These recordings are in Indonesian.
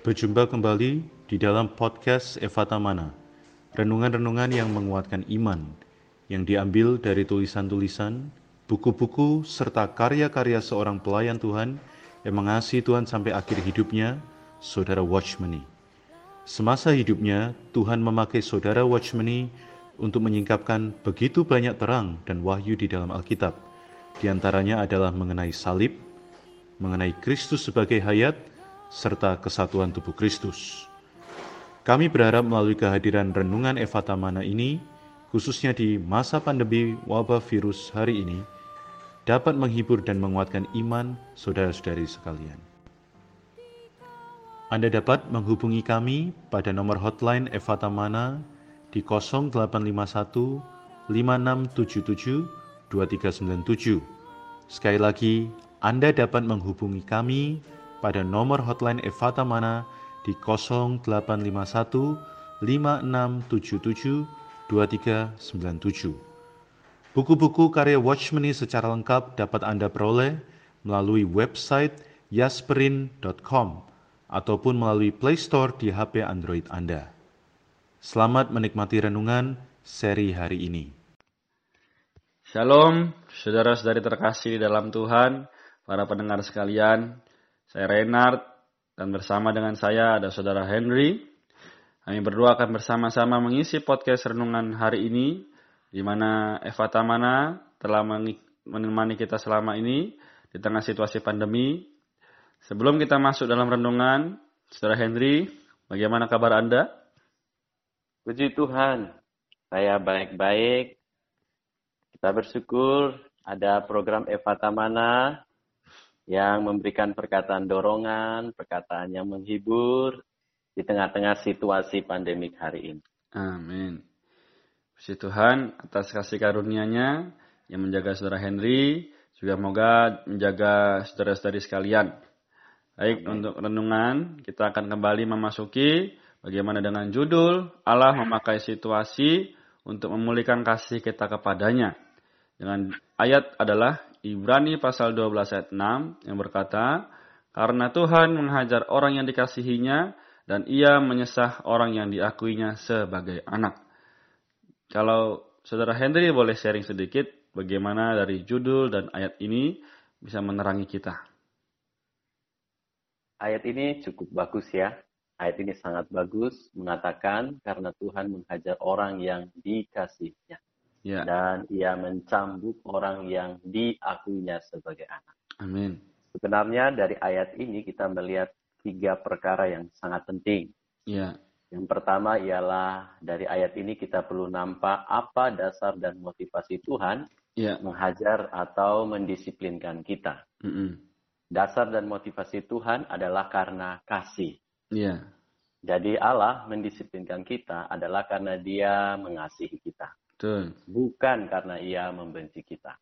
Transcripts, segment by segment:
Berjumpa kembali di dalam podcast Evata Mana, renungan-renungan yang menguatkan iman, yang diambil dari tulisan-tulisan, buku-buku, serta karya-karya seorang pelayan Tuhan yang mengasihi Tuhan sampai akhir hidupnya, Saudara Watchmeni. Semasa hidupnya, Tuhan memakai Saudara Watchmeni untuk menyingkapkan begitu banyak terang dan wahyu di dalam Alkitab. Di antaranya adalah mengenai salib, mengenai Kristus sebagai hayat, serta kesatuan tubuh Kristus. Kami berharap melalui kehadiran renungan Evata Mana ini, khususnya di masa pandemi wabah virus hari ini, dapat menghibur dan menguatkan iman saudara-saudari sekalian. Anda dapat menghubungi kami pada nomor hotline Evata Mana di 0851 5677 2397. Sekali lagi, Anda dapat menghubungi kami pada nomor hotline Evata Mana di 0851 5677 2397. Buku-buku karya Watchmeni secara lengkap dapat Anda peroleh melalui website yasperin.com ataupun melalui Play Store di HP Android Anda. Selamat menikmati renungan seri hari ini. Shalom, saudara-saudari terkasih dalam Tuhan, para pendengar sekalian. Saya Renard dan bersama dengan saya ada saudara Henry. Kami berdua akan bersama-sama mengisi podcast renungan hari ini di mana Eva Tamana telah menemani kita selama ini di tengah situasi pandemi. Sebelum kita masuk dalam renungan, Saudara Henry, bagaimana kabar Anda? Puji Tuhan, saya baik-baik. Kita bersyukur ada program Eva Tamana yang memberikan perkataan dorongan, perkataan yang menghibur di tengah-tengah situasi pandemik hari ini. Amin. Puji Tuhan atas kasih karunia-Nya yang menjaga saudara Henry, juga semoga menjaga saudara-saudari sekalian. Baik, Amin. untuk renungan kita akan kembali memasuki bagaimana dengan judul Allah memakai situasi untuk memulihkan kasih kita kepadanya. Dengan ayat adalah Ibrani pasal 12 ayat 6 yang berkata, Karena Tuhan menghajar orang yang dikasihinya dan ia menyesah orang yang diakuinya sebagai anak. Kalau saudara Henry boleh sharing sedikit bagaimana dari judul dan ayat ini bisa menerangi kita. Ayat ini cukup bagus ya. Ayat ini sangat bagus mengatakan karena Tuhan menghajar orang yang dikasihnya ya. dan ia mencambuk orang yang diakuinya sebagai anak. Amin. Sebenarnya dari ayat ini kita melihat tiga perkara yang sangat penting. Ya. Yang pertama ialah dari ayat ini kita perlu nampak apa dasar dan motivasi Tuhan ya. menghajar atau mendisiplinkan kita. Mm -mm. Dasar dan motivasi Tuhan adalah karena kasih. Ya. Jadi Allah mendisiplinkan kita adalah karena Dia mengasihi kita. Betul. Bukan karena ia membenci kita.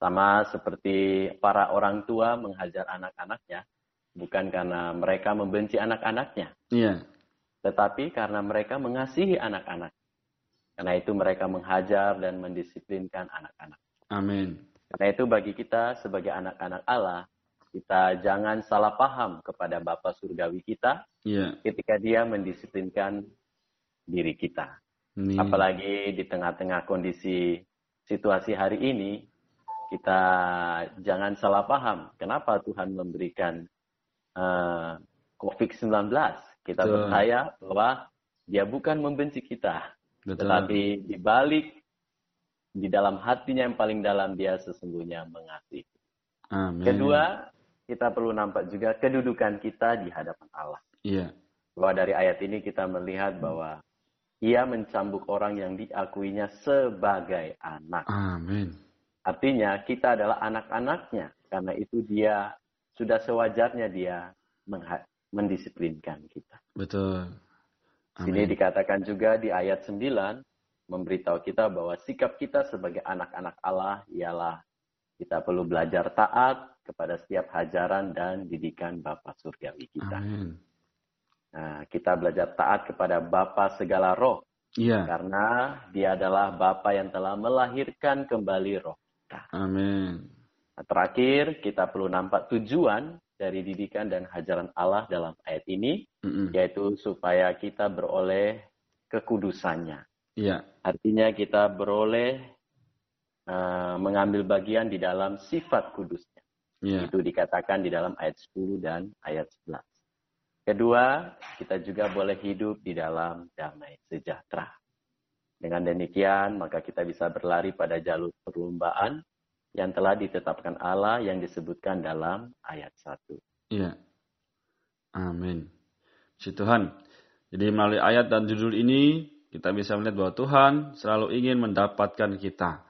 Sama seperti para orang tua menghajar anak-anaknya, bukan karena mereka membenci anak-anaknya. Iya. Tetapi karena mereka mengasihi anak-anak. Karena itu mereka menghajar dan mendisiplinkan anak-anak. Amin. Karena itu bagi kita sebagai anak-anak Allah, kita jangan salah paham kepada Bapa Surgawi kita yeah. ketika dia mendisiplinkan diri kita. Ini. Apalagi di tengah-tengah kondisi situasi hari ini, kita jangan salah paham. Kenapa Tuhan memberikan uh, COVID-19? Kita Betul. percaya bahwa Dia bukan membenci kita, Betul. tetapi di balik di dalam hatinya yang paling dalam Dia sesungguhnya mengasihi. Amin. Kedua, kita perlu nampak juga kedudukan kita di hadapan Allah. Iya. Bahwa dari ayat ini kita melihat bahwa ia mencambuk orang yang diakuinya sebagai anak. Amin. Artinya kita adalah anak-anaknya. Karena itu dia sudah sewajarnya dia mendisiplinkan kita. Betul. Amin. Ini dikatakan juga di ayat 9 memberitahu kita bahwa sikap kita sebagai anak-anak Allah ialah kita perlu belajar taat kepada setiap hajaran dan didikan Bapa surgawi kita. Amin. Nah, kita belajar taat kepada Bapa segala roh. Iya. Karena dia adalah Bapa yang telah melahirkan kembali roh Amin. Nah, terakhir, kita perlu nampak tujuan dari didikan dan hajaran Allah dalam ayat ini, mm-hmm. yaitu supaya kita beroleh kekudusannya. Yeah. Artinya kita beroleh uh, mengambil bagian di dalam sifat kudusnya. Yeah. Itu dikatakan di dalam ayat 10 dan ayat 11. Kedua, kita juga boleh hidup di dalam damai sejahtera. Dengan demikian, maka kita bisa berlari pada jalur perlombaan yang telah ditetapkan Allah yang disebutkan dalam ayat 1. Iya. Amin. Si Tuhan. Jadi melalui ayat dan judul ini kita bisa melihat bahwa Tuhan selalu ingin mendapatkan kita.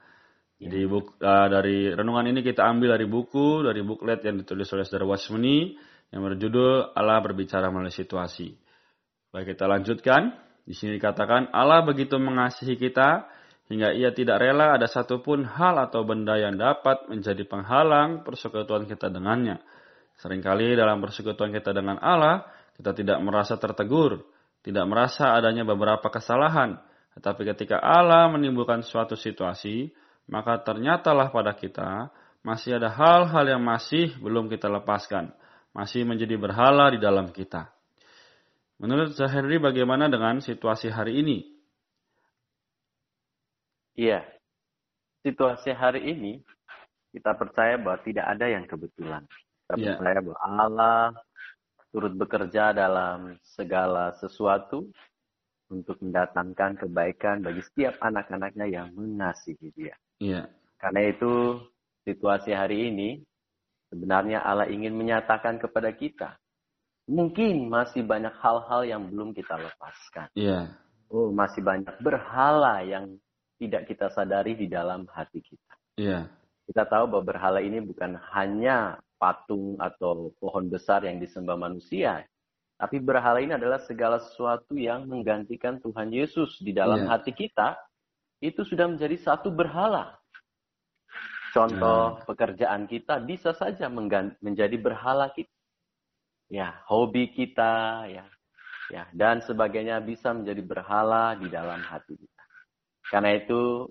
Ya. Jadi buku, uh, dari renungan ini kita ambil dari buku, dari buklet yang ditulis oleh Saudara Wasmini yang berjudul Allah berbicara melalui situasi. Baik kita lanjutkan. Di sini dikatakan Allah begitu mengasihi kita hingga ia tidak rela ada satupun hal atau benda yang dapat menjadi penghalang persekutuan kita dengannya. Seringkali dalam persekutuan kita dengan Allah, kita tidak merasa tertegur, tidak merasa adanya beberapa kesalahan. Tetapi ketika Allah menimbulkan suatu situasi, maka ternyatalah pada kita masih ada hal-hal yang masih belum kita lepaskan masih menjadi berhala di dalam kita. Menurut Zahiri bagaimana dengan situasi hari ini? Iya, situasi hari ini kita percaya bahwa tidak ada yang kebetulan. Kita yeah. percaya bahwa Allah turut bekerja dalam segala sesuatu untuk mendatangkan kebaikan bagi setiap anak-anaknya yang mengasihi dia. Yeah. Karena itu situasi hari ini Sebenarnya Allah ingin menyatakan kepada kita, mungkin masih banyak hal-hal yang belum kita lepaskan. Yeah. Oh, masih banyak berhala yang tidak kita sadari di dalam hati kita. Yeah. Kita tahu bahwa berhala ini bukan hanya patung atau pohon besar yang disembah manusia, tapi berhala ini adalah segala sesuatu yang menggantikan Tuhan Yesus di dalam yeah. hati kita. Itu sudah menjadi satu berhala. Contoh hmm. pekerjaan kita bisa saja menjadi berhala kita. Ya, hobi kita, ya, ya, dan sebagainya bisa menjadi berhala di dalam hati kita. Karena itu,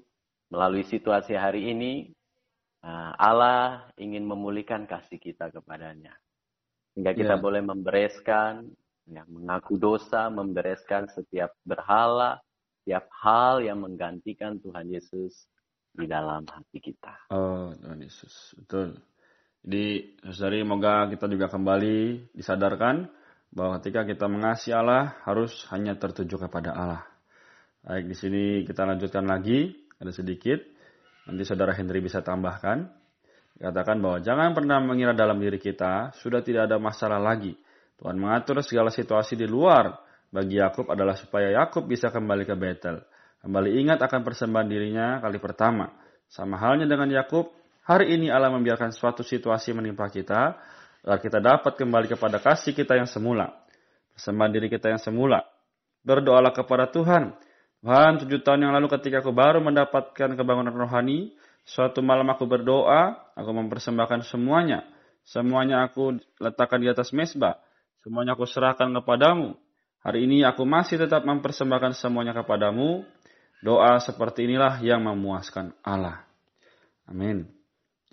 melalui situasi hari ini, uh, Allah ingin memulihkan kasih kita kepadanya. Sehingga kita yeah. boleh membereskan, ya, mengaku dosa, membereskan setiap berhala, setiap hal yang menggantikan Tuhan Yesus di dalam hati kita. Oh, Tuhan Yesus. Betul. Jadi, saudari, moga kita juga kembali disadarkan bahwa ketika kita mengasihi Allah harus hanya tertuju kepada Allah. Baik, di sini kita lanjutkan lagi, ada sedikit. Nanti saudara Henry bisa tambahkan. Katakan bahwa jangan pernah mengira dalam diri kita sudah tidak ada masalah lagi. Tuhan mengatur segala situasi di luar bagi Yakub adalah supaya Yakub bisa kembali ke Betel. Kembali ingat akan persembahan dirinya kali pertama. Sama halnya dengan Yakub, hari ini Allah membiarkan suatu situasi menimpa kita, agar kita dapat kembali kepada kasih kita yang semula. Persembahan diri kita yang semula. Berdoalah kepada Tuhan. Tuhan, tujuh tahun yang lalu ketika aku baru mendapatkan kebangunan rohani, suatu malam aku berdoa, aku mempersembahkan semuanya. Semuanya aku letakkan di atas mesbah. Semuanya aku serahkan kepadamu. Hari ini aku masih tetap mempersembahkan semuanya kepadamu. Doa seperti inilah yang memuaskan Allah. Amin.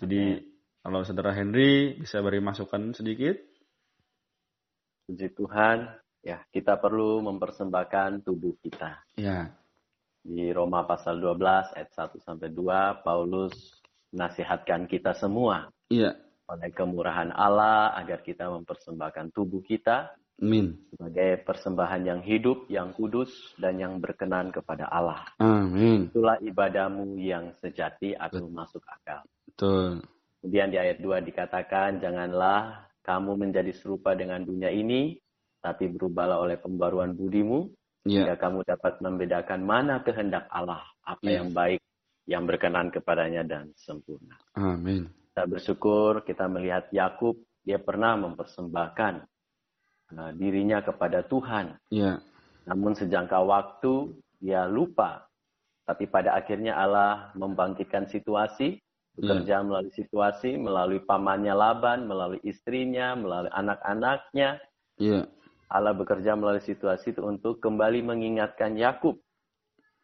Jadi kalau saudara Henry bisa beri masukan sedikit. Puji Tuhan, ya kita perlu mempersembahkan tubuh kita. Ya. Di Roma pasal 12 ayat 1 sampai 2 Paulus nasihatkan kita semua. Iya. Oleh kemurahan Allah agar kita mempersembahkan tubuh kita Amin. Sebagai persembahan yang hidup, yang kudus, dan yang berkenan kepada Allah. Amin. Itulah ibadahmu yang sejati atau Betul. masuk akal. Betul. Kemudian di ayat 2 dikatakan, janganlah kamu menjadi serupa dengan dunia ini, tapi berubahlah oleh pembaruan budimu, ya. sehingga kamu dapat membedakan mana kehendak Allah, apa ya. yang baik, yang berkenan kepadanya dan sempurna. Amin. Kita bersyukur kita melihat Yakub, dia pernah mempersembahkan uh, dirinya kepada Tuhan. Yeah. Namun sejangka waktu dia lupa. Tapi pada akhirnya Allah membangkitkan situasi, bekerja yeah. melalui situasi, melalui pamannya Laban, melalui istrinya, melalui anak-anaknya. Yeah. Allah bekerja melalui situasi itu untuk kembali mengingatkan Yakub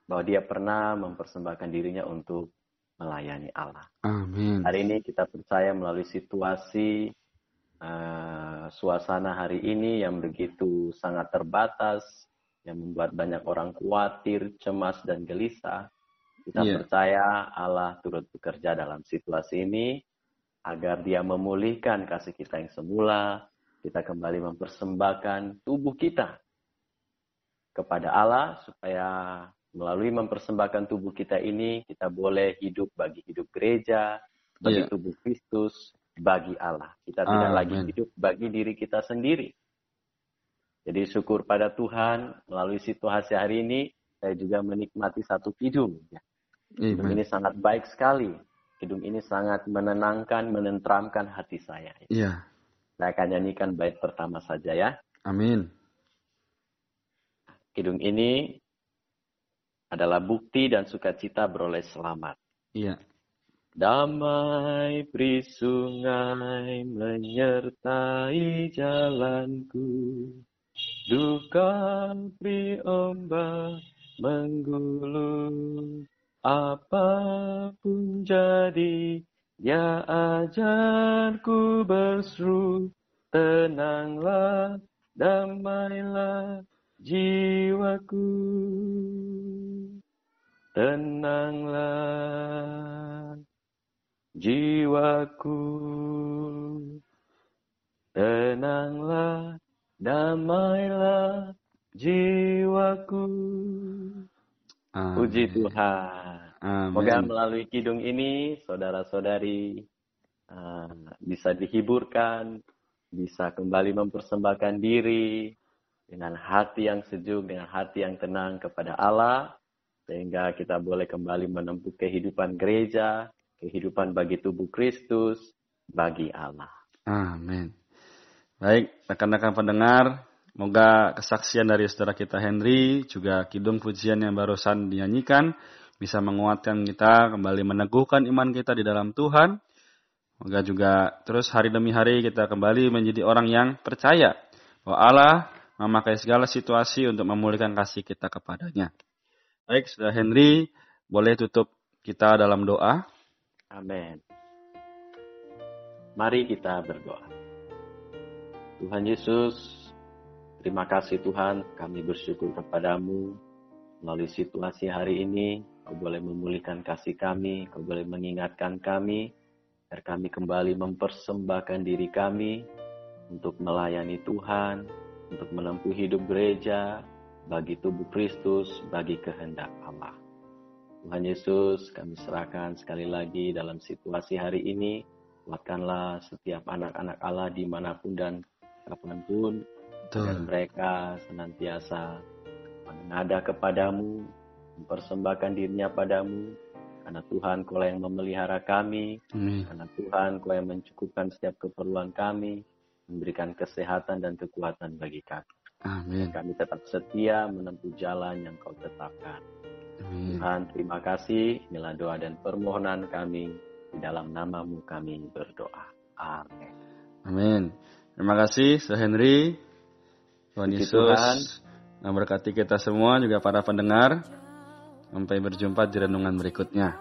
bahwa dia pernah mempersembahkan dirinya untuk melayani Allah. Amin. Hari ini kita percaya melalui situasi uh, suasana hari ini yang begitu sangat terbatas, yang membuat banyak orang khawatir, cemas, dan gelisah. Kita yeah. percaya Allah turut bekerja dalam situasi ini agar dia memulihkan kasih kita yang semula, kita kembali mempersembahkan tubuh kita kepada Allah supaya melalui mempersembahkan tubuh kita ini kita boleh hidup bagi hidup gereja, bagi yeah. tubuh Kristus, bagi Allah. Kita Amen. tidak lagi hidup bagi diri kita sendiri. Jadi syukur pada Tuhan melalui situasi hari ini saya juga menikmati satu kidung. Ya. Kidung ini sangat baik sekali. Kidung ini sangat menenangkan, menentramkan hati saya. Iya. Saya akan nyanyikan bait pertama saja ya. Amin. Kidung ini adalah bukti dan sukacita beroleh selamat. Iya. Damai pri sungai menyertai jalanku. Duka pri ombak menggulung. Apa pun jadi, ya ajarku berseru. Tenanglah, damailah, jiwaku. Tenanglah jiwaku. Tenanglah, damailah jiwaku. Amin. Puji Tuhan. Amin. Semoga melalui kidung ini, saudara-saudari uh, bisa dihiburkan, bisa kembali mempersembahkan diri, dengan hati yang sejuk, dengan hati yang tenang kepada Allah, sehingga kita boleh kembali menempuh kehidupan gereja, kehidupan bagi tubuh Kristus, bagi Allah. Amin. Baik, rekan-rekan pendengar, semoga kesaksian dari saudara kita Henry, juga kidung pujian yang barusan dinyanyikan, bisa menguatkan kita, kembali meneguhkan iman kita di dalam Tuhan. Semoga juga terus hari demi hari kita kembali menjadi orang yang percaya bahwa Allah memakai segala situasi untuk memulihkan kasih kita kepadanya. Baik, sudah Henry, boleh tutup kita dalam doa. Amin. Mari kita berdoa. Tuhan Yesus, terima kasih Tuhan, kami bersyukur kepadamu melalui situasi hari ini. Kau boleh memulihkan kasih kami, kau boleh mengingatkan kami, agar kami kembali mempersembahkan diri kami untuk melayani Tuhan, untuk menempuh hidup gereja bagi tubuh Kristus, bagi kehendak Allah. Tuhan Yesus, kami serahkan sekali lagi dalam situasi hari ini. Kuatkanlah setiap anak-anak Allah di mana pun dan kapan pun. Dan mereka senantiasa mengada kepadamu, mempersembahkan dirinya padamu. Karena Tuhan kau yang memelihara kami. Amin. Karena Tuhan kau yang mencukupkan setiap keperluan kami memberikan kesehatan dan kekuatan bagi kami. Amin. Kami tetap setia menempuh jalan yang kau tetapkan. Amin. Tuhan, terima kasih. Inilah doa dan permohonan kami. Di dalam namamu kami berdoa. Amin. Amin. Terima kasih, Sir Henry. Tuhan Yesus memberkati kita semua, juga para pendengar. Sampai berjumpa di renungan berikutnya.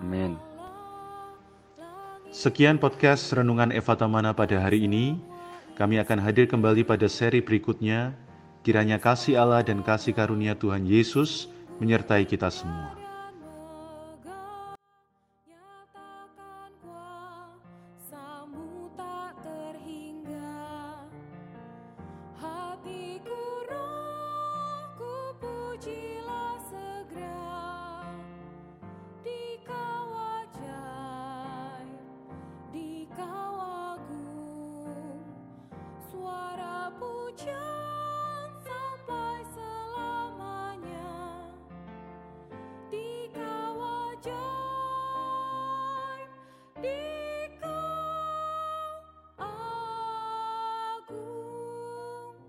Amin. Sekian podcast Renungan Eva Tamana pada hari ini. Kami akan hadir kembali pada seri berikutnya. Kiranya kasih Allah dan kasih karunia Tuhan Yesus menyertai kita semua.